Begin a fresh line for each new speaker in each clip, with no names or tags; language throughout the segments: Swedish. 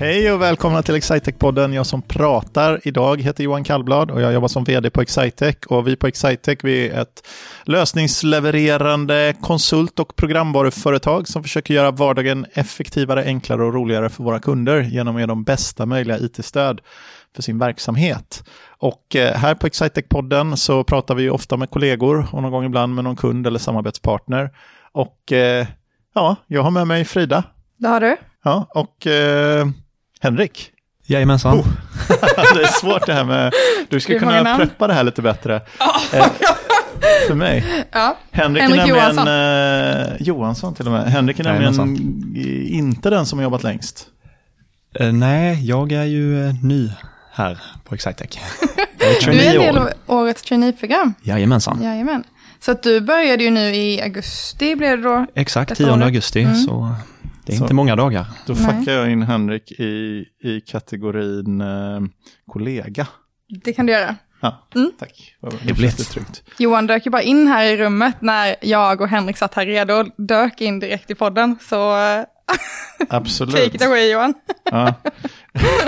Hej och välkomna till Excitec-podden. Jag som pratar idag heter Johan Kallblad och jag jobbar som vd på Excitec. Och vi på Excitec vi är ett lösningslevererande konsult och programvaruföretag som försöker göra vardagen effektivare, enklare och roligare för våra kunder genom att ge dem bästa möjliga it-stöd för sin verksamhet. Och eh, här på Excitec-podden så pratar vi ofta med kollegor och någon gång ibland med någon kund eller samarbetspartner. Och eh, ja, jag har med mig Frida.
Det har du.
Ja, och eh, Henrik.
Jajamensan.
Oh. det är svårt det här med, du ska kunna preppa det här lite bättre. Eh, för mig.
Ja.
Henrik,
Henrik
är nämligen,
Johansson.
Eh, Johansson till och med. Henrik är nämligen inte den som har jobbat längst.
Eh, nej, jag är ju eh, ny här på. Jag är
Du är en del av årets traineeprogram.
Jajamensan.
Jajamän. Så att du började ju nu i augusti blev det då.
Exakt,
Detta
10
året.
augusti,
Mm.
så det är
Så.
inte många dagar.
Då
Nej.
fuckar jag in Henrik i, i kategorin eh, kollega.
Det kan du göra.
Ja,
Mm.
tack. Det känns tryggt.
Johan dök ju bara in här i rummet när jag och Henrik satt här redo och dök in direkt i podden. Så eh,
Absolut.
take it away Johan.
Ja.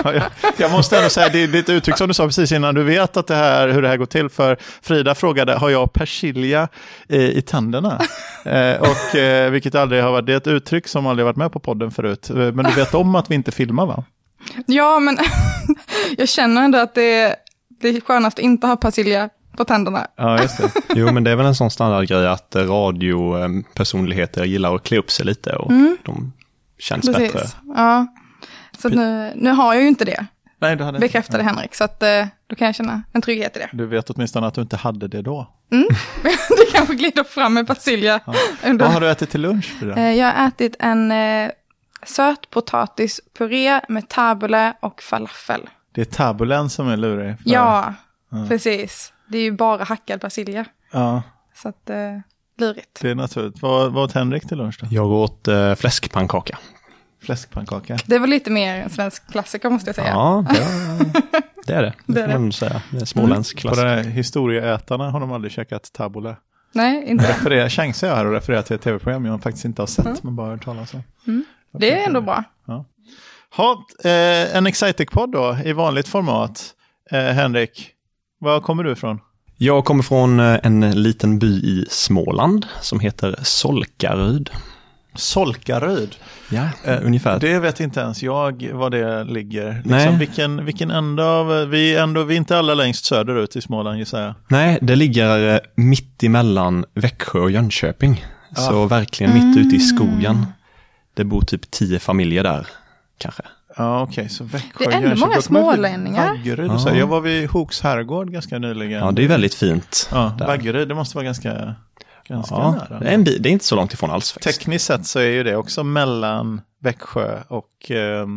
Ja, jag, jag måste ändå säga, det är ett uttryck som du sa precis innan, du vet att det här, hur det här går till, för Frida frågade, har jag persilja eh, i tänderna? Eh, och, eh, vilket aldrig har varit, det är ett uttryck som aldrig varit med på podden förut, Eh, men du vet om att vi inte filmar va?
Ja, men jag känner ändå att det är, det är skönast att inte ha persilja på tänderna.
Ja, just det.
Jo, men det är väl en sån standardgrej att eh, radiopersonligheter gillar att klä upp sig lite och de känns bättre.
Mm. Precis. Ja. Så nu, nu har jag ju inte det,
Nej, du hade inte-
bekräftade Henrik. Så att eh, då kan jag känna en trygghet i det.
Du vet åtminstone att du inte hade det då.
det kanske glider fram med persilja. under-
Vad har du ätit till lunch? Frida?
Eh, Jag har ätit en eh, sötpotatispuré med tabule och falafel.
Det är tabulen som är lurig. för-
Ja, precis. Det är ju bara hackad persilja.
ja.
Så att, lurigt.
Det är naturligt. Vad, vad åt Henrik till lunch då?
Jag åt eh, fläskpannkaka.
Fläskpannkaka.
Det var lite mer en svensk klassiker måste jag säga.
Ja, det, det är det. Det
Det är
man
det.
säga. Det är småländsk
På
klassiker.
den här historieätarna har de aldrig käkat tabule.
Nej, inte.
Referera, chansar jag här och refererar till ett tv-program jag faktiskt inte har sett, men bara hört talas om.
Det är ändå bra.
Ha, eh, en Excitec-podd då, i vanligt format. Eh, Henrik, var kommer du ifrån?
Jag kommer från eh, en liten by i Småland som heter Solkaryd.
Solkaryd.
Ja,
Eh,
ungefär.
Det vet inte ens jag var det ligger. Liksom,
Nej.
vilken, vilken ända av, vi är, ändå, vi är inte alla längst söderut i Småland gissar jag.
Nej, det ligger eh, mitt emellan Växjö och Jönköping. Så verkligen mitt ute i skogen. Det bor typ tio familjer där, kanske.
Ja, okej, så Växjö,
Det är ändå
Jönköping.
många smålänningar.
Vaggeryd, och
Ja.
så här. Jag var vid Hooks herrgård ganska nyligen.
Ja, det är väldigt fint.
Ja,
där.
Vaggeryd, det måste vara ganska, ganska
Ja,
nära.
det är, en bit, det är inte så långt ifrån alls faktiskt.
Tekniskt sett så är ju det också mellan Växjö och eh,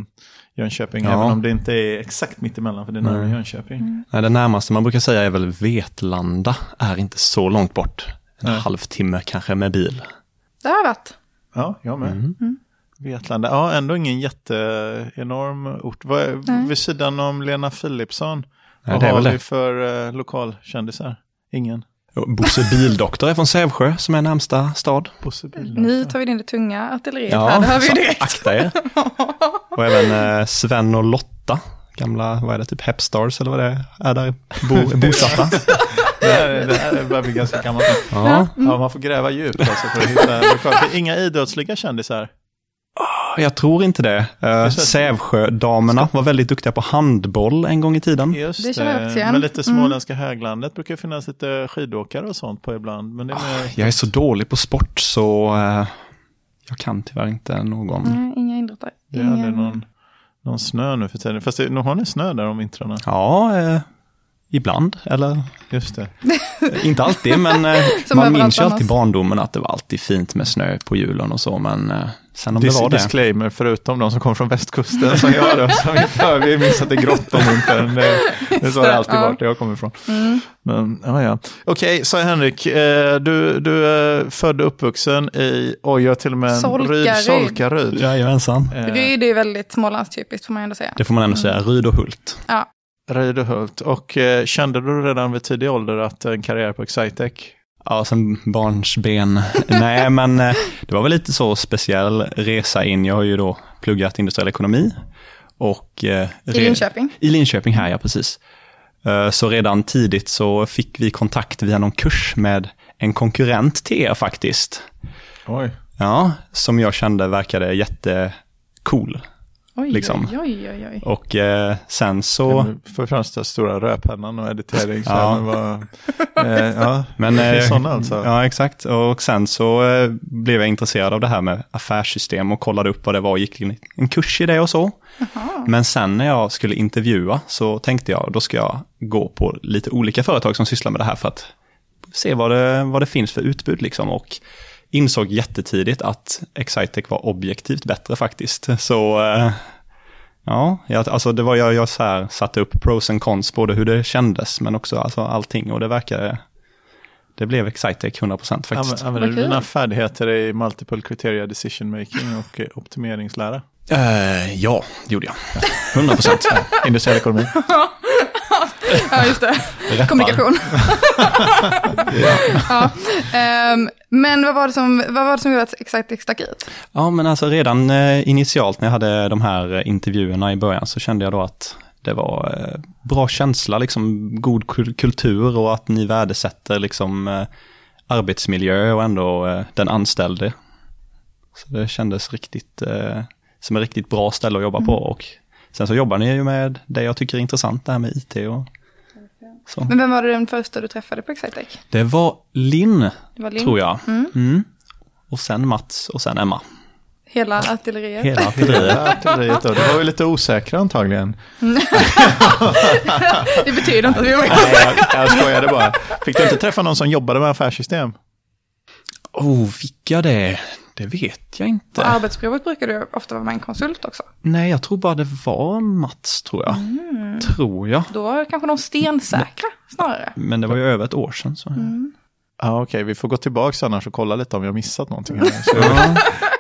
Jönköping,
Ja.
även om det inte är exakt mitt emellan, för det är närmare
Nej.
Jönköping.
Nej, det närmaste man brukar säga är väl Vetlanda, är inte så långt bort. En
Nej.
halvtimme kanske med bil.
Det har jag varit.
Ja, jag med.
Mm.
Vetlanda, ja ändå ingen jätteenorm ort. Vad är,
Nej.
vid sidan om Lena Philipsson,
Ja,
vad
det är
har
väl
vi
det.
för eh, lokalkändisar? Ingen.
Bosse Bildoktor är från Sävsjö som är närmsta stad.
Bosse.
Nu tar vi in det tunga artilleriet här, det hör vi ju direkt.
akta er. Och även eh, Sven och Lotta, gamla, vad är det, typ Hepstars eller vad det är, är där bo, bosatta.
Det här, det här börjar bli ganska gammalt.
Ja,
Ja, man får gräva djupt alltså för att hitta lokal. Det är Inga idrottsliga kändisar.
Jag tror inte det. Uh, Sävsjödamerna var väldigt duktiga på handboll en gång i tiden.
Just
Det igen.
Men lite
Mm.
småländska höglandet brukar finnas lite skidåkare och sånt på ibland. Men det är mer...
Jag är så dålig på sport så eh, jag kan tyvärr inte någon.
Nej, inga idrottare.
Det
Ingen...
någon, någon snö nu för tiden. Fast det, nu har ni snö där om vintrarna.
Ja, eh, ibland. Eller
Just det.
inte alltid, men eh, man minns ju alltid
annars.
barndomen att det var alltid fint med snö på julen och så. Men eh, sen om det
Dis
var det.
disclaimer, förutom de som kommer från västkusten som jag då, som inte har, vi minns att det är grått om vintern. Det, det så har det alltid
Ja.
varit där jag kommer ifrån.
Mm.
Men, ja, ja. Okej, så Henrik, eh, du, du är född och uppvuxen i, oj, jag till och med en
Solkaryd.
Ryd, Solkaryd.
Jajamensan.
Eh,
Ryd är ju väldigt smålandstypiskt får man ändå säga.
Det får man ändå säga, Ryd och Hult.
Ja,
Ryd och Hult. Och eh, kände du redan vid tidig ålder att en karriär på Excitec?
Ja, sen barnsben. Nej, men eh, det var väl lite så speciell resa in. Jag har ju då pluggat industriell ekonomi Och, eh,
I Linköping?
I Linköping här, ja precis. Eh, så redan tidigt så fick vi kontakt via någon kurs med en konkurrent till er faktiskt.
Oj.
Ja, som jag kände verkade jättecool.
Oj,
Liksom.
oj, oj, oj, oj.
Och eh, sen så...
För främst stora rödpennan och editering. Så
Ja.
Var, eh, ja.
Men, eh,
sådana alltså.
Ja, exakt. Och sen så eh, blev jag intresserad av det här med affärssystem och kollade upp vad det var och gick in en kurs i det och så. Men sen när jag skulle intervjua så tänkte jag, då ska jag gå på lite olika företag som sysslar med det här för att se vad det, vad det finns för utbud liksom. Och insåg jättetidigt att Excitec var objektivt bättre faktiskt. Så eh, ja, jag, alltså det var jag, jag så här, satte upp pros and cons, både hur det kändes men också alltså allting och det verkade, det blev Excitec 100% faktiskt.
Anv- Använder du dina färdigheter i multiple criteria decision making och eh, optimeringslära?
Eh, ja, det gjorde jag. 100%.
Industriell ekonomi?
Ja, just det. Kommunikation. ja. ehm, men vad var, det som, vad var det som gjorde att Excitec stack ut?
Ja, men alltså redan eh, initialt när jag hade de här intervjuerna i början så kände jag då att det var eh, bra känsla, liksom god kul- kultur och att ni värdesätter liksom eh, arbetsmiljö och ändå den anställde. Så det kändes riktigt som ett riktigt bra ställe att jobba på och sen så jobbar ni ju med det jag tycker är intressant, det här med IT och så.
Men vem var det den första du träffade på Excitec?
Det var Linn, tror jag. Mm. Och sen Mats och sen Emma.
Hela artilleriet.
Hela artilleriet.
Artilleriet då. Det var ju lite osäkra antagligen.
Det betyder inte att vi var
Nej, jag, jag skojade bara. Fick du inte träffa någon som jobbade med affärssystem?
Oh, fick jag det? Det vet jag
På
inte.
arbetsprovet brukar du ofta vara med en konsult också.
Nej, jag tror bara det var Mats, tror jag. Tror jag.
Då är kanske de stensäkra snarare.
Men det var ju över ett år sedan. Så.
Ja, okej, vi får gå tillbaka annars och kolla lite om vi har missat någonting. Här. Så,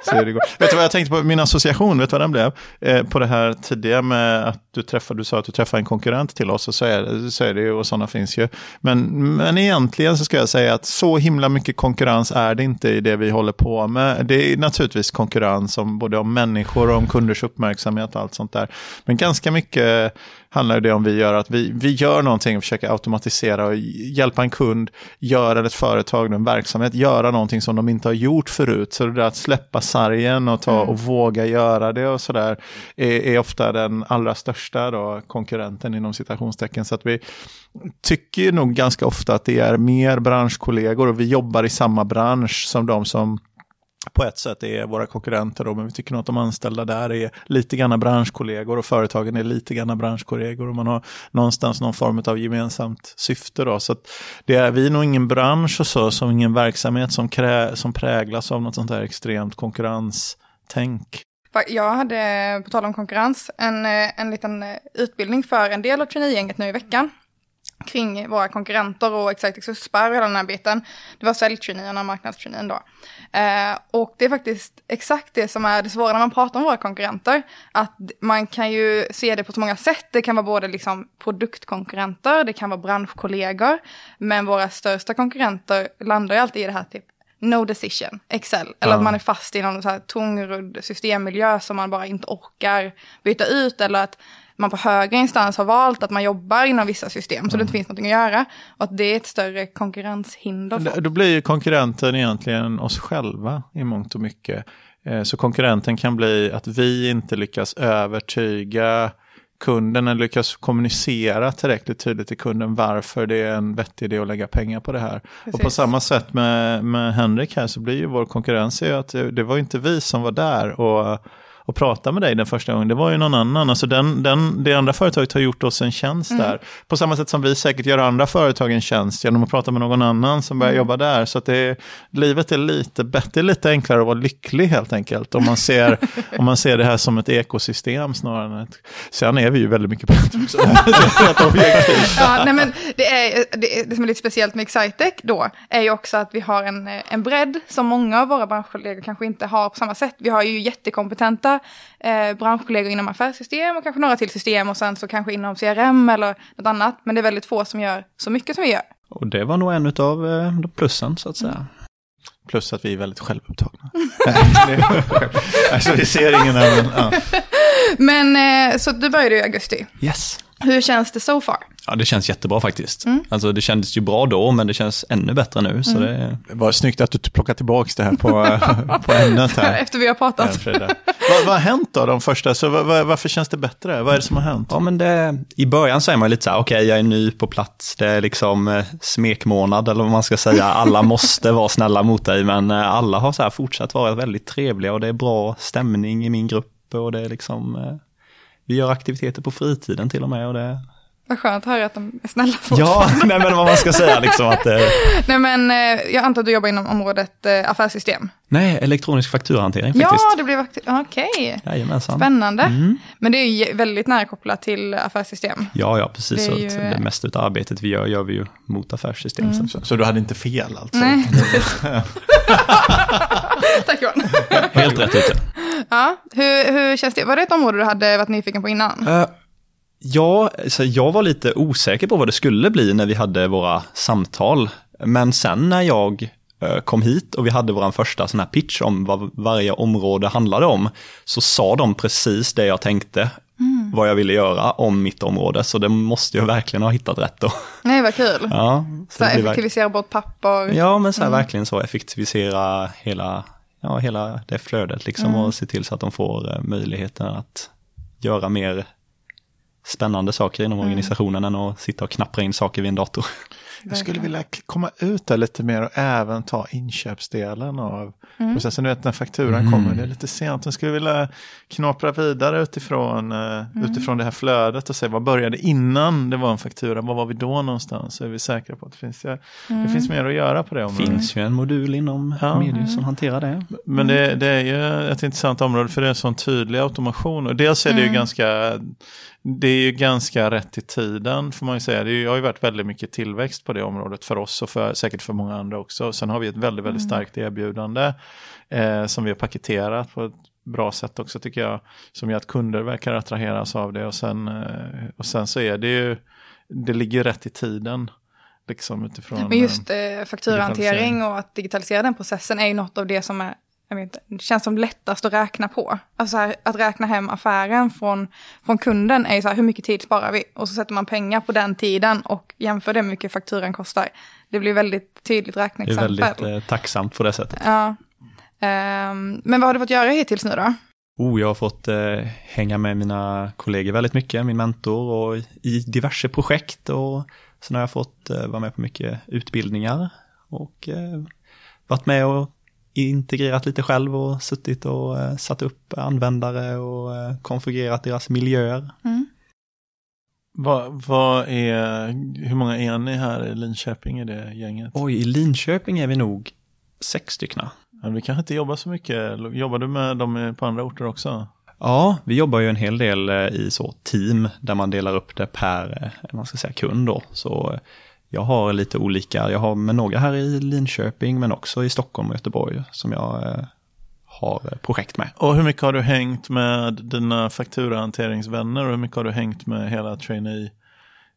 så är det. Vet du vad jag tänkte på, min association, vet du vad den blev? Eh, på det här tidiga med att du träffade, du sa att du träffade en konkurrent till oss, och så är, det- så är det ju, och sådana finns ju. Men, men egentligen så ska jag säga att så himla mycket konkurrens är det inte i det vi håller på med. Det är naturligtvis konkurrens om både om människor och om kunders uppmärksamhet och allt sånt där. Men ganska mycket handlar det om vi gör att vi, vi gör någonting och försöker automatisera och hjälpa en kund göra ett företag, en verksamhet, göra någonting som de inte har gjort förut. Så det där att släppa sargen och ta och våga göra det och sådär är, är ofta den allra största då, konkurrenten inom citationstecken. Så att vi tycker nog ganska ofta att det är mer branschkollegor och vi jobbar i samma bransch som de som på ett sätt är våra konkurrenter då, men vi tycker nog att de anställda där är lite grann branschkollegor och företagen är lite grann branschkollegor och man har någonstans någon form av gemensamt syfte då. Så att det är, vi är nog ingen bransch och så, som ingen verksamhet som, krä, som präglas av något sånt där extremt konkurrenstänk.
Jag hade, på tal om konkurrens, en, eh, en liten eh, utbildning för en del av traineegänget nu i veckan. Kring våra konkurrenter och exakt USPar och hela den här biten. Det var säljtraineerna och marknadstraineen då. Eh, och det är faktiskt exakt det som är det svåra när man pratar om våra konkurrenter. Att man kan ju se det på så många sätt. Det kan vara både liksom produktkonkurrenter, det kan vara branschkollegor. Men våra största konkurrenter landar ju alltid i det här typ no decision, Excel. Eller
Ja.
att man är fast i någon så här tungrodd systemmiljö som man bara inte orkar byta ut. Eller att man på högre instans har valt att man jobbar inom vissa system så det inte finns någonting att göra. Och att det är ett större konkurrenshinder. för
Då- Då blir ju konkurrenten egentligen oss själva i mångt och mycket. Eh, Så konkurrenten kan bli att vi inte lyckas övertyga kunden eller lyckas kommunicera tillräckligt tydligt till kunden varför det är en vettig idé att lägga pengar på det här. Och på
Precis.
samma sätt med, med Henrik här så blir ju vår konkurrens ju att det, var inte vi som var där och, och pratade med dig den första gången, det var ju någon annan. Alltså den, den, det andra företaget har gjort oss en tjänst där. På samma sätt som vi säkert gör andra företag en tjänst genom att prata med någon annan som börjar jobba där. Så att det är, livet är lite bättre, lite enklare att vara lycklig helt enkelt. Om man ser, om man ser det här som ett ekosystem snarare än ett... Sen är vi ju väldigt mycket bättre också.
Ja, nej men det, är, det, det som är lite speciellt med Excitec då är ju också att vi har en, en bredd som många av våra branschkollegor kanske inte har på samma sätt. Vi har ju jättekompetenta eh, branschkollegor inom affärssystem och kanske några till system och sen så kanske inom CRM eller något annat. Men det är väldigt få som gör så mycket som vi gör.
Och det var nog en av eh, plussen så att säga.
Plus att vi är väldigt självupptagna. alltså vi ser ingen annan. Ja.
Men eh, så du började i augusti.
Yes.
Hur känns det so far?
Ja, det känns jättebra faktiskt. Alltså det kändes ju bra då, men det känns ännu bättre nu. Så det,
Det var snyggt att du plockar tillbaka det här på, på ämnet här.
Efter vi har pratat.
Vad, vad har hänt då, de första? Så vad- varför känns det bättre? Vad är det som har hänt?
ja, men det, I början så är man lite så här, okej, jag är ny på plats, det är liksom eh, smekmånad eller vad man ska säga. Alla måste vara snälla mot dig, men eh, alla har så här fortsatt vara väldigt trevliga och det är bra stämning i min grupp och det är liksom, eh, vi gör aktiviteter på fritiden till och med och det,
Vad skönt att höra att de är snälla
Ja,
fortfarande.
nej men vad man ska säga liksom att det...
Nej men eh, jag antar att du jobbar inom området eh, affärssystem.
Nej, elektronisk fakturahantering
Ja,
faktiskt.
det blev. Okej,
Jajamensan.
spännande.
Mm.
Men det är ju väldigt nära kopplat till affärssystem.
Ja, ja, precis.
Det
så
ju-
att det mesta av arbetet vi gör, gör vi ju mot affärssystem.
Mm.
Så.
Så, så du hade inte fel alltså?
Nej, precis. Tack Johan.
Helt rätt ute.
Ja, hur, hur känns det? Var det ett område du hade varit nyfiken på innan?
Uh, ja, så jag var lite osäker på vad det skulle bli när vi hade våra samtal. Men sen när jag eh, kom hit och vi hade vår första sån här pitch om vad varje område handlade om, så sa de precis det jag tänkte vad jag ville göra om mitt område. Så det måste jag verkligen ha hittat rätt då.
Nej, vad kul.
Ja,
Så
verk-
effektivisera bort papper.
Ja, men så här, verkligen så effektivisera hela, ja, hela det flödet liksom och se till så att de får eh, möjligheten att göra mer spännande saker inom organisationen än att sitta och knappra in saker vid en dator.
Jag skulle vilja komma ut där lite mer och även ta inköpsdelen av processen. Du vet när fakturan kommer, det är lite sent. Jag skulle vilja knapra vidare utifrån, eh, utifrån det här flödet och se vad började innan det var en faktura. Var var vi då någonstans? Så är vi säkra på att det finns, ja, det finns mer att göra på det
Det
området.
finns ju en modul inom
Ja.
Medius som hanterar det.
Men det, det är ju ett intressant område för det är en sån tydlig automation. Och dels är det ju ganska det är ju ganska rätt i tiden får man ju säga. Det ju- har ju varit väldigt mycket tillväxt på det området för oss och för, säkert för många andra också. Sen har vi ett väldigt, väldigt starkt erbjudande eh, som vi har paketerat på ett bra sätt också tycker jag. Som gör att kunder verkar attraheras av det och sen, eh, och sen så är det ju, det ligger rätt i tiden. Liksom utifrån.
Men just
eh,
eh, fakturahantering och att digitalisera den processen är ju något av det som är, jag vet, inte, det känns som lättast att räkna på. Alltså så här, att räkna hem affären från, från kunden är ju så här, hur mycket tid sparar vi? Och så sätter man pengar på den tiden och jämför det med hur mycket fakturan kostar. Det blir väldigt tydligt
Det är
räkneexempel.
väldigt eh, tacksamt på det sättet.
Ja. Ehm, men vad har du fått göra hittills nu då?
Oh, jag har fått eh, hänga med mina kollegor väldigt mycket, min mentor och i diverse projekt och sen har jag fått eh, vara med på mycket utbildningar och eh, varit med och integrerat lite själv och suttit och eh, satt upp användare och eh, konfigurerat deras miljöer.
Vad, vad är, hur många är ni här i Linköping i det gänget?
Oj, i Linköping är vi nog sex stycken.
Men vi kanske inte jobbar så mycket. Jobbar du med dem på andra orter också?
Ja, vi jobbar ju en hel del eh, i så team där man delar upp det per, eh, man ska säga kund då. Så eh, jag har lite olika, jag har med några här i Linköping men också i Stockholm och Göteborg som jag har projekt med.
Och hur mycket har du hängt med dina fakturahanteringsvänner och hur mycket har du hängt med hela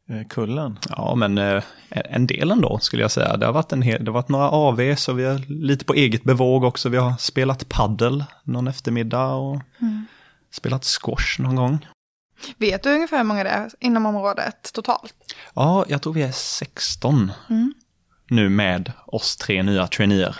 trainee-kullen?
Ja, men eh, en del ändå skulle jag säga. Det har varit, en hel, det har varit några AVs och vi har lite på eget bevåg också. Vi har spelat paddel någon eftermiddag och spelat squash någon gång.
Vet du ungefär hur många det är inom området totalt?
Ja, jag tror vi är 16
Mm.
nu med oss tre nya traineer.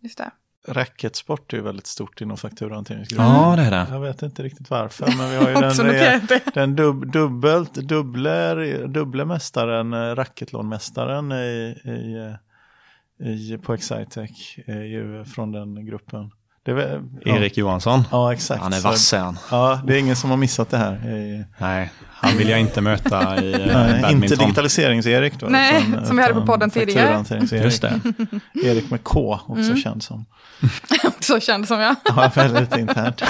Just det.
Racketsport är ju väldigt stort inom fakturahanteringsgruppen.
Ja, det är det.
Jag vet inte riktigt varför, men vi har ju den, den dub, dubbelt, dubbler, dubbla mästaren, eh, racketlånmästaren i, i, eh, i, på Excitec ju från den gruppen. Väl- ja.
Erik Johansson.
Ja, exakt.
Han är vass är han.
Ja, det är ingen som har missat det här.
Nej, han vill jag inte möta i eh,
nej, inte digitaliserings-Erik då.
Nej, som vi hade på podden tidigare.
Just det.
Erik med K, också
Mm.
känd som.
Så kändes som jag.
Ja, väldigt internt.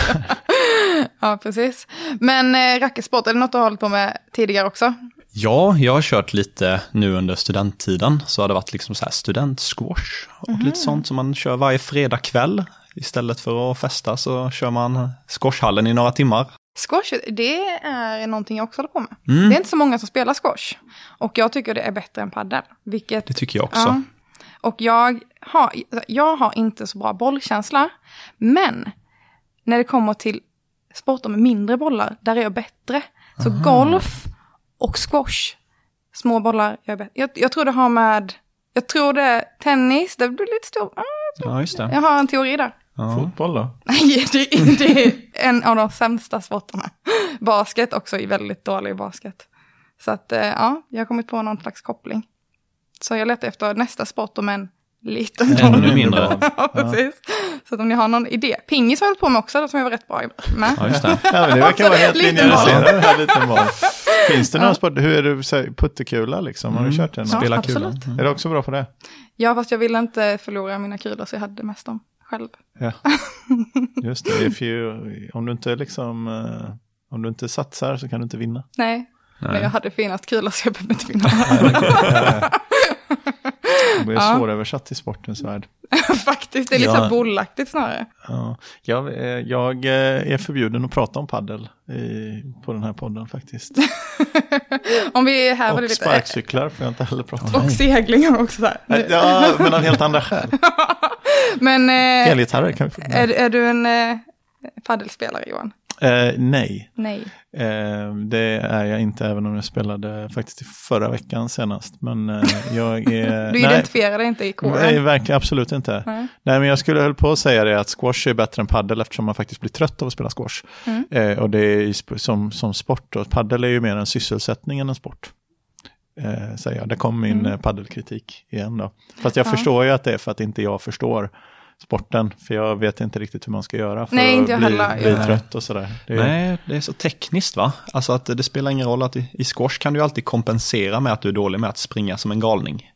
Ja, precis. Men eh, racketsport, är det något du har hållit på med tidigare också?
Ja, jag har kört lite nu under studenttiden. Så har det varit liksom så här studentsquash och lite sånt som man kör varje fredagkväll. Istället för att festa så kör man squashhallen i några timmar.
Squash, det är någonting jag också håller på med.
Mm.
Det är inte så många som spelar squash. Och jag tycker det är bättre än padel. Vilket,
Det tycker jag också.
ja. Och jag har, jag har inte så bra bollkänsla. Men när det kommer till sporter med mindre bollar, där är jag bättre. Så golf och squash, små bollar, jag är bättre. Jag, jag tror det har med, jag tror det, tennis, det blir lite stor. Ah,
Ja, just det.
Jag har en teori där.
Ja.
Fotboll då?
Nej, det, är- det är en av de sämsta sporterna. Basket också är väldigt dålig basket. Så att, eh, ja, jag har kommit på någon slags koppling. Så jag letar efter nästa sport om en liten
Ännu
boll.
mindre.
Ja, precis. Så att om ni har någon idé. Pingis har jag hållit på med också, som jag var rätt bra med.
Ja, just det.
Ja, men det verkar vara helt linjäriserat, liten boll. Finns det någon sport, hur är du, så här, puttekula liksom? Har du kört den?
Ja,
Spela
absolut.
kula.
Är du också bra på det?
Ja, fast jag ville inte förlora mina kulor så jag hade mest dem själv.
Ja, just det. If you, om du inte liksom, eh, om du inte satsar så kan du inte vinna.
Nej,
Nej.
men jag hade finast kulor så jag behövde inte vinna.
Det blir
Ja.
svåröversatt i sportens värld.
Faktiskt, det är lite
Ja.
så här bollaktigt snarare.
Ja, jag, eh, jag eh, är förbjuden att prata om paddel i, på den här podden faktiskt.
Om vi är här
Och
lite...
sparkcyklar får jag inte heller prata om.
Och segling också så här.
Ja, men av helt andra skäl.
Men eh,
Elgitarrer kan vi få.
är, är du en eh, paddelspelare Johan?
Eh, nej,
Nej.
Eh, det är jag inte även om jag spelade faktiskt i förra veckan senast. Men eh, jag är...
Du
nej,
identifierar dig inte i
nej,
kåren?
verkligen absolut inte.
Nej.
Nej, men jag skulle höll på att säga det att squash är bättre än paddel eftersom man faktiskt blir trött av att spela squash.
Mm.
Eh, och det är som, som sport och paddel är ju mer en sysselsättning än en sport. Eh, säger jag. Där kom min
Mm.
mm. paddelkritik igen då. Fast jag
Ja.
förstår ju att det är för att inte jag förstår sporten. För jag vet inte riktigt hur man ska göra för
Nej,
att bli,
heller.
bli trött och sådär. Det är,
Nej, det är så tekniskt va? Alltså att det spelar ingen roll att i, i squash kan du alltid kompensera med att du är dålig med att springa som en galning.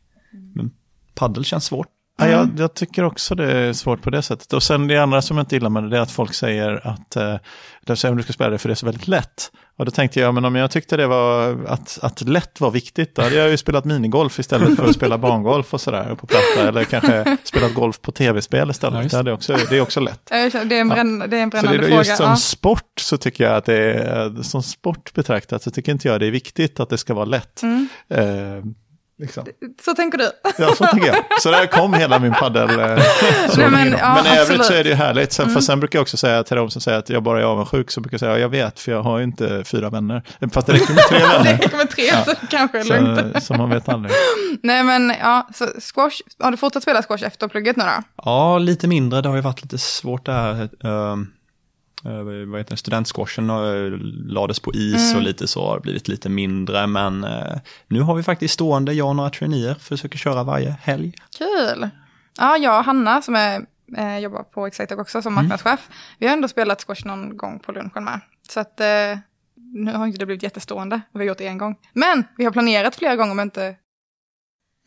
Men paddel känns svårt.
Ja, jag, jag tycker också det är svårt på det sättet. Och sen det andra som jag inte gillar med det, det är att folk säger att eh, säger du ska spela det för det är så väldigt lätt. Och då tänkte jag, men om jag tyckte det var att, att lätt var viktigt, då hade jag ju spelat minigolf istället för att spela bangolf och sådär på platta. Eller kanske spelat golf på tv-spel
Ja,
istället.
just
det, hade också, det är också lätt.
Det är en, bränn, det är en
Så det
brännande
är
fråga.
just som
Ja.
sport så tycker jag att det är, som sport betraktat så tycker inte jag det är viktigt att det ska vara lätt.
Mm.
Eh, liksom.
Så tänker du?
Ja, så tänker jag. Så där kom hela min paddel. Eh,
Nej, men, ja,
men i övrigt så är det ju härligt. Sen, för sen brukar jag också säga till de som säger att jag bara är avundsjuk, så brukar jag säga ja, jag vet, för jag har ju inte fyra vänner. Fast det räcker med tre
Det
vänner.
räcker med tre så det kanske är lugnt.
Så, så man vet aldrig.
Nej men ja, så squash, har du fortsatt spela squash efter plugget nu då?
Ja, lite mindre. Det har ju varit lite svårt där. Uh, vad heter det? Studentsquashen uh, lades på is och lite så har blivit lite mindre. Men eh, nu har vi faktiskt stående, jag och några traineer försöker köra varje helg.
Kul! Ja, jag och Hanna som är, eh, jobbar på Excitec också som marknadschef. Vi har ändå spelat squash någon gång på lunchen med. Så att eh, nu har inte det blivit jättestående. Vi har gjort det en gång. Men vi har planerat flera gånger om inte...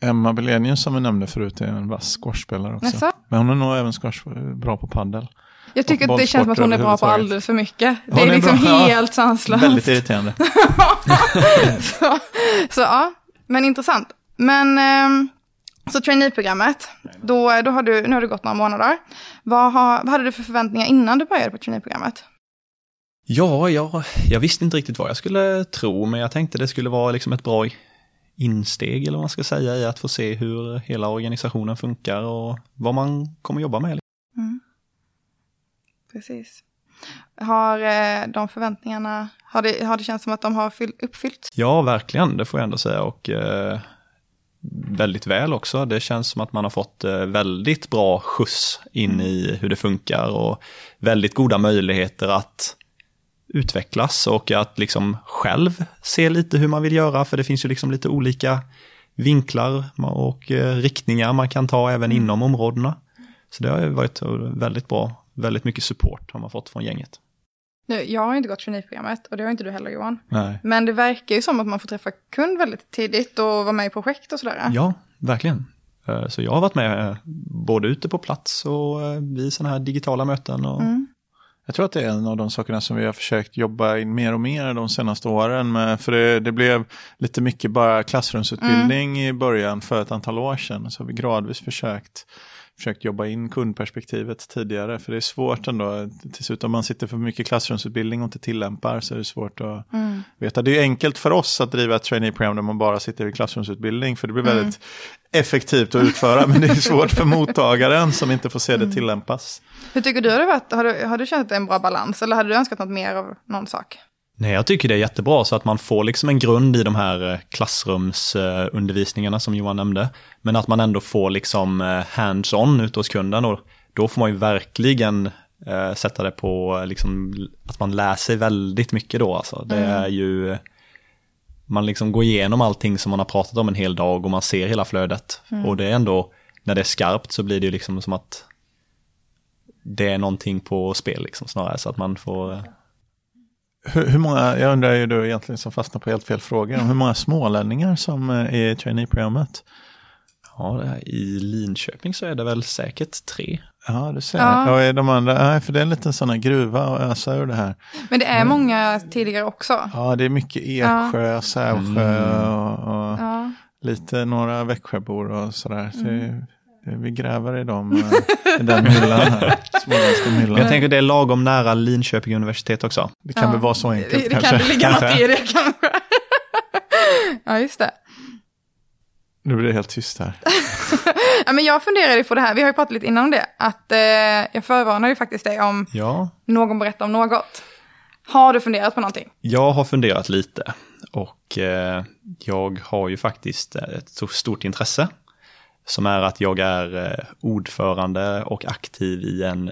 Emma Belenius som vi nämnde förut är en vass squashspelare också.
Jaså?
Men hon är nog även squash bra på paddel.
Jag tycker att det känns som att hon är bra på alldeles för mycket. Det
Hon
är
är
liksom
bra, ja.
helt sanslöst.
Väldigt irriterande.
så, så ja, men intressant. Men ehm, så traineeprogrammet, då, då har du, nu har det gått några månader. Vad, har, vad hade du för förväntningar innan du började på traineeprogrammet?
Ja, jag, jag visste inte riktigt vad jag skulle tro, men jag tänkte det skulle vara liksom ett bra insteg, eller vad man ska säga, i att få se hur hela organisationen funkar och vad man kommer jobba med.
Precis. Har eh, de förväntningarna, har det, har det känts som att de har fyll, uppfyllts?
Ja, verkligen, det får jag ändå säga. Och eh, väldigt väl också. Det känns som att man har fått eh, väldigt bra skjuts in i hur det funkar och väldigt goda möjligheter att utvecklas och att liksom själv se lite hur man vill göra, för det finns ju liksom lite olika vinklar och eh, riktningar man kan ta även inom områdena. Så det har ju varit väldigt bra, väldigt mycket support har man fått från gänget.
Nu, jag har ju inte gått traineeprogrammet och det har inte du heller Johan.
Nej.
Men det verkar ju som att man får träffa kund väldigt tidigt och vara med i projekt och sådär.
Ja, verkligen. Eh, Så jag har varit med eh, både ute på plats och eh, vid sådana här digitala möten. Och...
Mm.
Jag tror att det är en av de sakerna som vi har försökt jobba in mer och mer de senaste åren. Med, för det, det blev lite mycket bara klassrumsutbildning i början för ett antal år sedan. Så har vi gradvis försökt försökt jobba in kundperspektivet tidigare. För det är svårt ändå, till slut om man sitter för mycket klassrumsutbildning och inte tillämpar så är det svårt att mm. veta. Det är enkelt för oss att driva ett trainee-program där man bara sitter i klassrumsutbildning. För det blir väldigt mm. effektivt att utföra, men det är svårt för mottagaren som inte får se det mm. tillämpas.
Hur tycker du det varit? Har du, har du känt att det är en bra balans? Eller hade du önskat något mer av någon sak?
Nej, jag tycker det är jättebra så att man får liksom en grund i de här eh, klassrumsundervisningarna som Johan nämnde. Men att man ändå får liksom eh, hands-on ute hos kunden och då får man ju verkligen eh, sätta det på liksom, att man lär sig väldigt mycket då. Alltså. Det mm. är ju, man liksom går igenom allting som man har pratat om en hel dag och man ser hela flödet. Mm. Och det är ändå, när det är skarpt så blir det ju liksom som att det är någonting på spel liksom snarare så att man får
hur, hur, många, jag undrar ju du egentligen som fastnar på helt fel fråga, hur många smålänningar som eh, är i traineeprogrammet?
Ja, i Linköping så är det väl säkert tre.
Ja, du ser. Ja. Och är de andra, nej, för det är en liten sån här gruva och ösa ur det här.
Men det är många tidigare också.
Ja, det är mycket Eksjö, ja. Sävsjö mm. och, och ja. lite några Växjöbor och sådär. Mm. Vi gräver i, dem, eh, i den myllan här.
Myllan. Jag tänker det är lagom nära Linköping universitet också.
Det kan ja. väl vara så enkelt det,
det kanske. Det kan ligga något i det kanske. ja, just det.
Nu blir det helt tyst här.
ja, men jag funderade på det här, vi har ju pratat lite innan om det, att eh, jag förvarnar ju faktiskt dig om ja. någon berättar om något. Har du funderat på någonting?
Jag har funderat lite och eh, jag har ju faktiskt ett stort intresse som är att jag är eh, ordförande och aktiv i en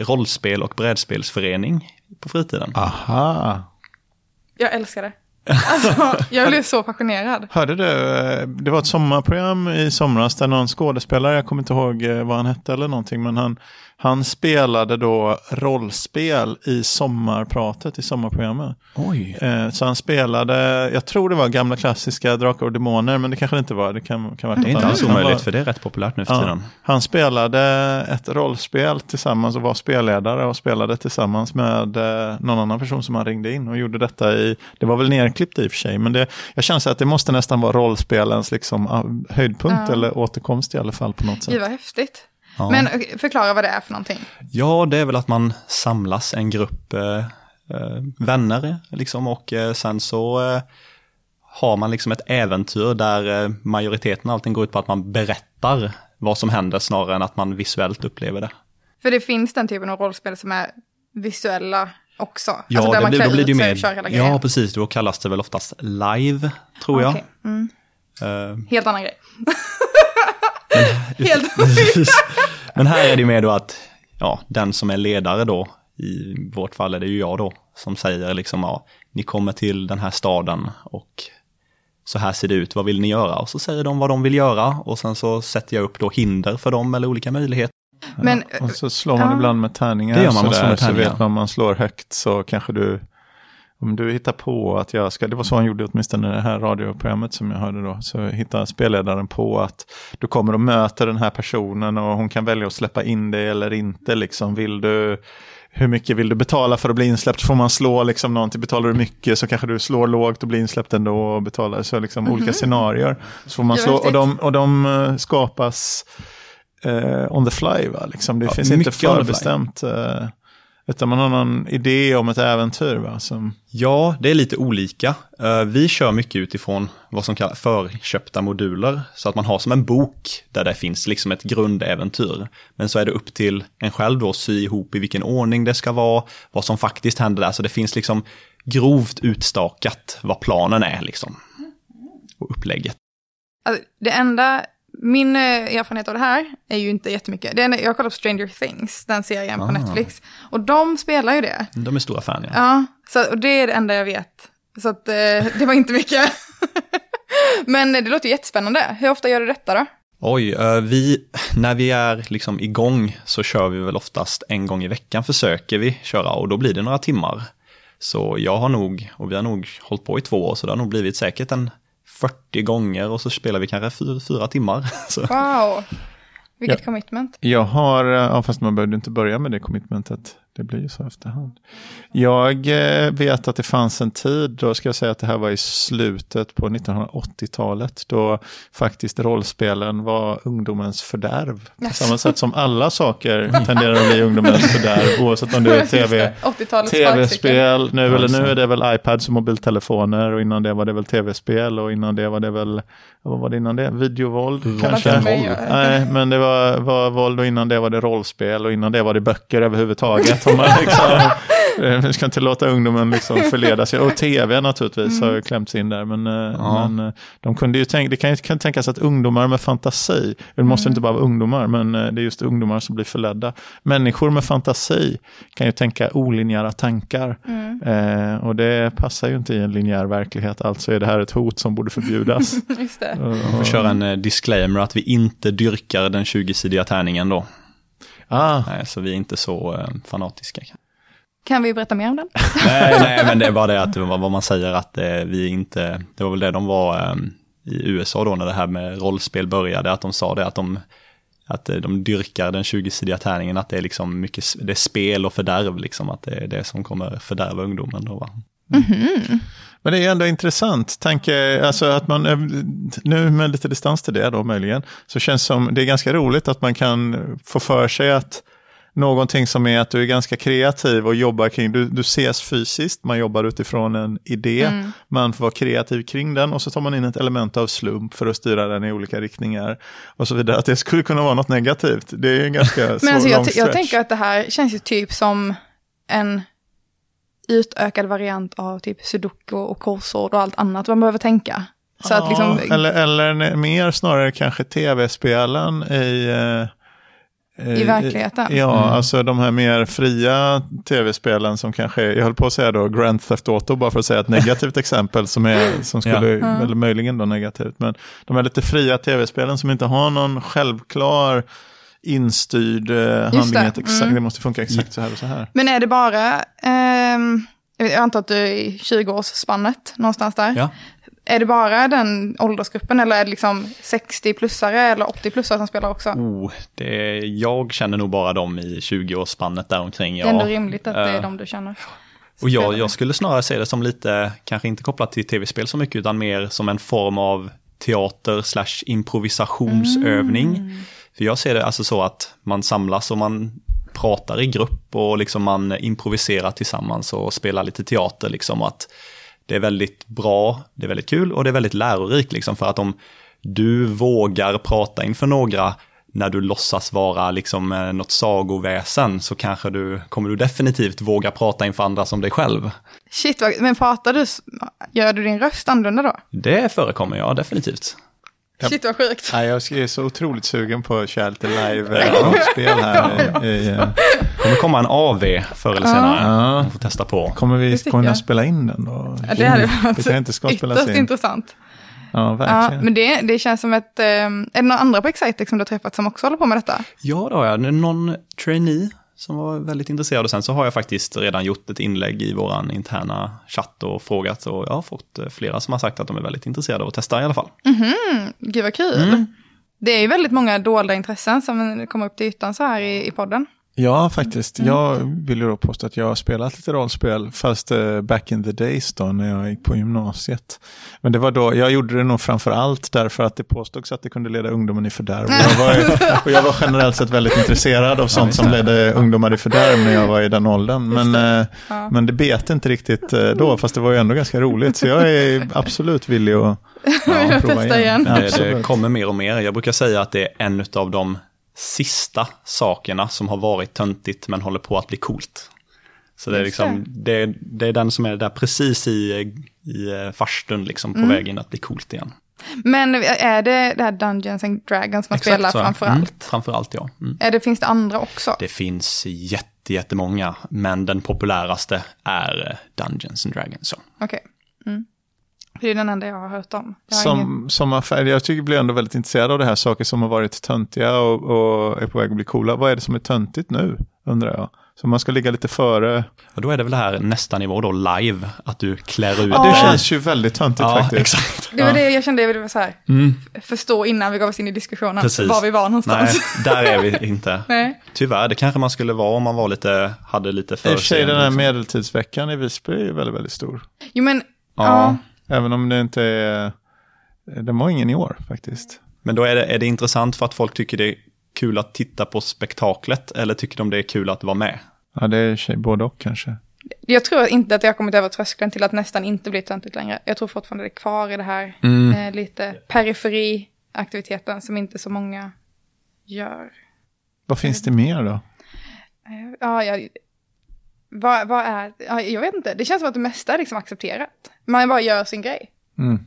rollspel och brädspelsförening på fritiden.
Aha.
Jag älskar det. Alltså, jag blev så passionerad.
Hörde du, eh, det var ett sommarprogram i somras där någon skådespelare, jag kommer inte ihåg eh, vad han hette eller någonting, men han, han spelade då rollspel i sommarpratet i sommarprogrammet.
Oj.
Eh, så han spelade, jag tror det var gamla klassiska Drakar och Demoner, men det kanske det inte var. Det kan, kan vara
det är inte alls omöjligt, för det är rätt populärt nu för tiden. Ja,
han spelade ett rollspel tillsammans och var spelledare och spelade tillsammans med eh, någon annan person som han ringde in och gjorde detta i, det var väl nerklippt i och för sig, men det, jag känner att det måste nästan vara rollspelens liksom, ah, höjdpunkt ja. eller återkomst i alla fall på något sätt.
Det var häftigt. Ja. Men förklara vad det är för någonting.
Ja, det är väl att man samlas en grupp eh, eh, vänner liksom och eh, sen så eh, har man liksom ett äventyr där eh, majoriteten av allting går ut på att man berättar vad som händer snarare än att man visuellt upplever det.
För det finns den typen av rollspel som är visuella också?
Ja, alltså där man då blir det ju mer, ja precis, då kallas det väl oftast live, tror okay. jag. Mm.
Uh, Helt annan grej.
Helt Men här är det mer då att ja, den som är ledare då, i vårt fall är det ju jag då, som säger liksom ja, ni kommer till den här staden och så här ser det ut, vad vill ni göra? Och så säger de vad de vill göra och sen så sätter jag upp då hinder för dem eller olika möjligheter.
Men, ja, och så slår man ja. ibland med tärningar. Det gör man, man slår med tärningar. Så vet man om man slår högt så kanske du om du hittar på att jag ska, det var så han gjorde åtminstone i det här radioprogrammet som jag hörde då, så hittar spelledaren på att du kommer och möter den här personen och hon kan välja att släppa in dig eller inte. Liksom. Vill du, hur mycket vill du betala för att bli insläppt? Får man slå liksom någonting, betalar du mycket så kanske du slår lågt och blir insläppt ändå och betalar. Så liksom mm -hmm. olika scenarier. Så får man slå, och de, och de uh, skapas uh, on the fly. Va? Liksom. Det ja, finns inte förbestämt. Uh, utan man har någon idé om ett äventyr va? Som...
Ja, det är lite olika. Eh, vi kör mycket utifrån vad som kallas förköpta moduler. Så att man har som en bok där det finns liksom ett grundäventyr. Men så är det upp till en själv då att sy ihop i vilken ordning det ska vara, vad som faktiskt händer där. Så det finns liksom grovt utstakat vad planen är liksom. Och upplägget.
Alltså, det enda min eh, erfarenhet av det här är ju inte jättemycket. Är, jag kollat på Stranger Things, den serien ah. på Netflix. Och de spelar ju det.
De är stora fan, ja.
Ja, så, och det är det enda jag vet. Så att, eh, det var inte mycket. Men det låter jättespännande. Hur ofta gör du detta då?
Oj, uh, vi, när vi är liksom igång så kör vi väl oftast en gång i veckan försöker vi köra och då blir det några timmar. Så jag har nog, och vi har nog hållit på i två år, så det har nog blivit säkert en 40 gånger och så spelar vi kanske fyra, fyra timmar. Så.
Wow, vilket ja. commitment.
Jag har, ja, fast man behövde inte börja med det commitmentet det blir ju så efterhand. Jag eh, vet att det fanns en tid, då ska jag säga att det här var i slutet på 1980-talet, då faktiskt rollspelen var ungdomens fördärv. På
Yes.
samma sätt som alla saker tenderar att bli ungdomens fördärv, oavsett om det är tv,
80-talets sparkcykel.
tv-spel, nu, eller nu är det väl iPads och mobiltelefoner och innan det var det väl tv-spel och innan det var det väl, vad var det innan det? Videovåld kanske?
Våld. Våld.
Nej, men det var, var våld och innan det var det rollspel och innan det var det böcker överhuvudtaget. Om man liksom, eh, vi ska inte låta ungdomen liksom förleda sig. Och tv naturligtvis har ju klämts in där. Men, eh,
Ja.
men eh, de kunde ju tänka, det kan ju kan tänkas att ungdomar med fantasi, det måste inte bara vara ungdomar, men det är just ungdomar som blir förledda. Människor med fantasi kan ju tänka olinjära tankar. Eh, och det passar ju inte i en linjär verklighet, alltså är det här ett hot som borde förbjudas.
Just det.
Och-
får köra en disclaimer att vi inte dyrkar den 20-sidiga tärningen då.
Ah,
Nej, så vi är inte så eh, fanatiska.
Kan vi berätta mer om den?
nej, nej, men det är bara det att vad man säger att eh, vi inte, det var väl det de var eh, i USA då när det här med rollspel började, att de sa det att de att de dyrkar den 20-sidiga tärningen, att det är liksom mycket, det är spel och fördärv liksom, att det är det som kommer fördärva ungdomen då va.
Men det är ändå intressant. Tanke, alltså att man, eh, nu med lite distans till det då möjligen, så känns som, det är ganska roligt att man kan få för sig att någonting som är att du är ganska kreativ och jobbar kring, du, du ses fysiskt, man jobbar utifrån en idé, man får vara kreativ kring den och så tar man in ett element av slump för att styra den i olika riktningar och så vidare. Att det skulle kunna vara något negativt, det är en ganska
Men
svår
alltså
lång
jag, jag tänker att det här känns ju typ som en utökad variant av typ sudoku och korsord och allt annat man behöver tänka. Så att liksom,
Ja, eller, eller mer snarare kanske tv-spelen i... eh,
I verkligheten.
Ja, alltså de här mer fria tv-spelen som kanske, jag höll på att säga då Grand Theft Auto, bara för att säga ett negativt exempel som, är, som skulle,
Ja.
eller möjligen då negativt, men de här lite fria tv-spelen som inte har någon självklar instyrd eh, handling, exakt,
Mm.
det måste funka exakt så här och så här.
men är det bara, ehm, jag antar att du är i 20-årsspannet någonstans där.
Ja.
Är det bara den åldersgruppen eller är det liksom 60-plussare eller 80-plussare som spelar också?
Oh, det, jag känner nog bara dem i 20-årsspannet däromkring.
Det är ändå
Ja.
rimligt att det är
Eh,
de du känner.
Och jag, jag skulle snarare se det som lite, kanske inte kopplat till tv-spel så mycket, utan mer som en form av teater slash improvisationsövning.
Mm.
För jag ser det alltså så att man samlas och man pratar i grupp och liksom man improviserar tillsammans och spelar lite teater liksom. Att det är väldigt bra, det är väldigt kul och det är väldigt lärorikt liksom för att om du vågar prata inför några när du låtsas vara liksom eh, något sagoväsen så kanske du kommer du definitivt våga prata inför andra som dig själv.
Shit, men pratar du, gör du din röst annorlunda då?
Det förekommer ja, definitivt.
Ja.
Shit vad sjukt.
Nej, jag är så otroligt sugen på att köra lite live-spel här. I, i, eh,
kommer komma en AV förr eller senare.
Ja.
Man får testa på.
Kommer vi
Det
kunna spela in den då?
Ja, det hade
Det kan inte ska
varit ytterst
in.
intressant.
Ja,
Ja,
verkligen.
men det, det känns som ett... eh, är det några andra på Excitec som du har träffat som också håller på med detta?
Ja, då har jag någon trainee som var väldigt intresserad och sen så har jag faktiskt redan gjort ett inlägg i våran interna chatt och frågat och jag har fått eh, flera som har sagt att de är väldigt intresserade av att testa i alla fall.
Gud vad kul. Det är ju väldigt många dolda intressen som kommer upp till ytan så här i, i podden.
Ja, faktiskt. Jag vill ju då påstå att jag har spelat lite rollspel, fast eh, back in the days då, när jag gick på gymnasiet. Men det var då, jag gjorde det nog framför allt därför att det påstods att det kunde leda ungdomen i fördärv. Och jag var, och jag var generellt sett väldigt intresserad av sånt som ledde ungdomar i fördärv när jag var i den åldern. Men, eh,
Ja.
men det bet inte riktigt eh, då, fast det var ju ändå ganska roligt. Så jag är absolut villig att ja,
Testa igen.
Ja,
Det, det kommer mer och mer. Jag brukar säga att det är en av de sista sakerna som har varit töntigt men håller på att bli coolt. Så det är, liksom, det, det är den som är där precis i, i eh, farstun, liksom på
Mm.
väg in att bli coolt igen.
Men är det det här Dungeons and Dragons man spelar
så,
framför
Mm,
allt?
framför allt, ja. Mm.
Är det, finns det andra också?
Det finns jätte, jättemånga, men den populäraste är eh, Dungeons and Dragons.
Okej. Mm. Det är den enda jag har hört om. Jag har ingen...
Som, som affär, jag tycker jag blir ändå väldigt intresserad av det här, saker som har varit töntiga och, och är på väg att bli coola. Vad är det som är töntigt nu, undrar jag? Så man ska ligga lite före.
Och då är det väl det här nästa nivå då, live, att du klär ut
Ja, det känns ju väldigt töntigt
Ja,
faktiskt.
exakt.
Det var det jag kände jag ville så här,
Mm,
förstå innan vi gav oss in i diskussionen
precis.
var vi var
Nej,
någonstans.
där är vi inte.
Nej.
Tyvärr, det kanske man skulle vara om man var lite, hade lite
I och för sig den här
liksom.
medeltidsveckan i Visby är ju väldigt, väldigt stor.
Jo men,
Ja.
ja.
Även om det inte är... Den var ingen i år faktiskt.
Men då är det, är det intressant för att folk tycker det är kul att titta på spektaklet eller tycker de det är kul att vara med?
Ja, det är både och kanske.
Jag tror inte att jag har kommit över tröskeln till att nästan inte bli töntigt längre. Jag tror fortfarande det är kvar i det här
Mm.
eh, lite periferiaktiviteten som inte så många gör.
Vad finns det mer då?
Eh, Ja, jag, vad, vad är, ja, jag vet inte, det känns som att det mesta är liksom accepterat. Man bara gör sin grej.
Mm.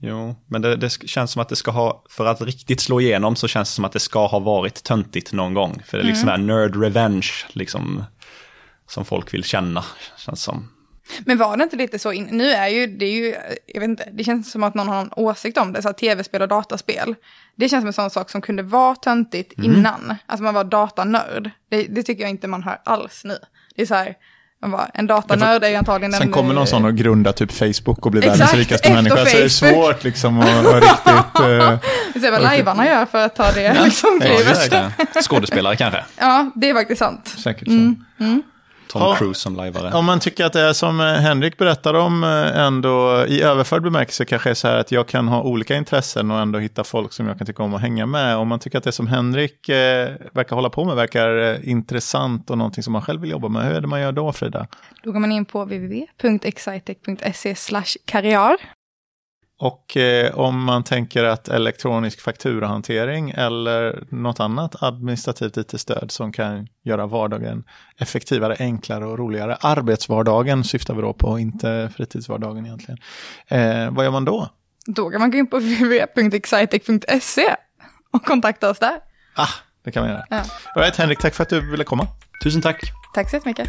Jo, men det, det känns som att det ska ha, för att riktigt slå igenom så känns det som att det ska ha varit töntigt någon gång. För det är liksom mm. nerd revenge, liksom, som folk vill känna, känns som.
Men var det inte lite så, in, nu är ju, det är ju, jag vet inte, det känns som att någon har en åsikt om det, så här, tv-spel och dataspel. Det känns som en sån sak som kunde vara töntigt
Mm.
innan, alltså man var datanörd. Det, det tycker jag inte man hör alls nu. Det är så här, bara, en datanörd är ju antagligen
Sen
en...
kommer någon
eh,
sån och grundar typ Facebook och blir
Exakt,
världens rikaste människa. Så det är
Facebook.
svårt liksom att riktigt... eh,
Vi ser vad lajvarna gör för att ta det liksom
Ja,
klivet.
just
det. Skådespelare kanske.
Ja, det är faktiskt sant.
säkert så.
Mm.
Tom
Ja.
Cruise som lajvare.
Om man tycker att det är som eh, Henrik berättar om eh, ändå i överförd bemärkelse kanske är så här att jag kan ha olika intressen och ändå hitta folk som jag kan tycka om att hänga med. Om man tycker att det som Henrik eh, verkar hålla på med verkar eh, intressant och någonting som man själv vill jobba med, hur är det man gör då Frida?
Då går man in på www.excitec.se karriär.
Och eh, om man tänker att elektronisk fakturahantering eller något annat administrativt IT-stöd som kan göra vardagen effektivare, enklare och roligare. Arbetsvardagen syftar vi då på, inte fritidsvardagen egentligen. Eh, vad gör man då?
Då kan man gå in på www.excitec.se och kontakta oss där.
Ah, det kan man göra.
Ja.
All right, Henrik, tack för att du ville komma.
Tusen tack.
Tack så jättemycket.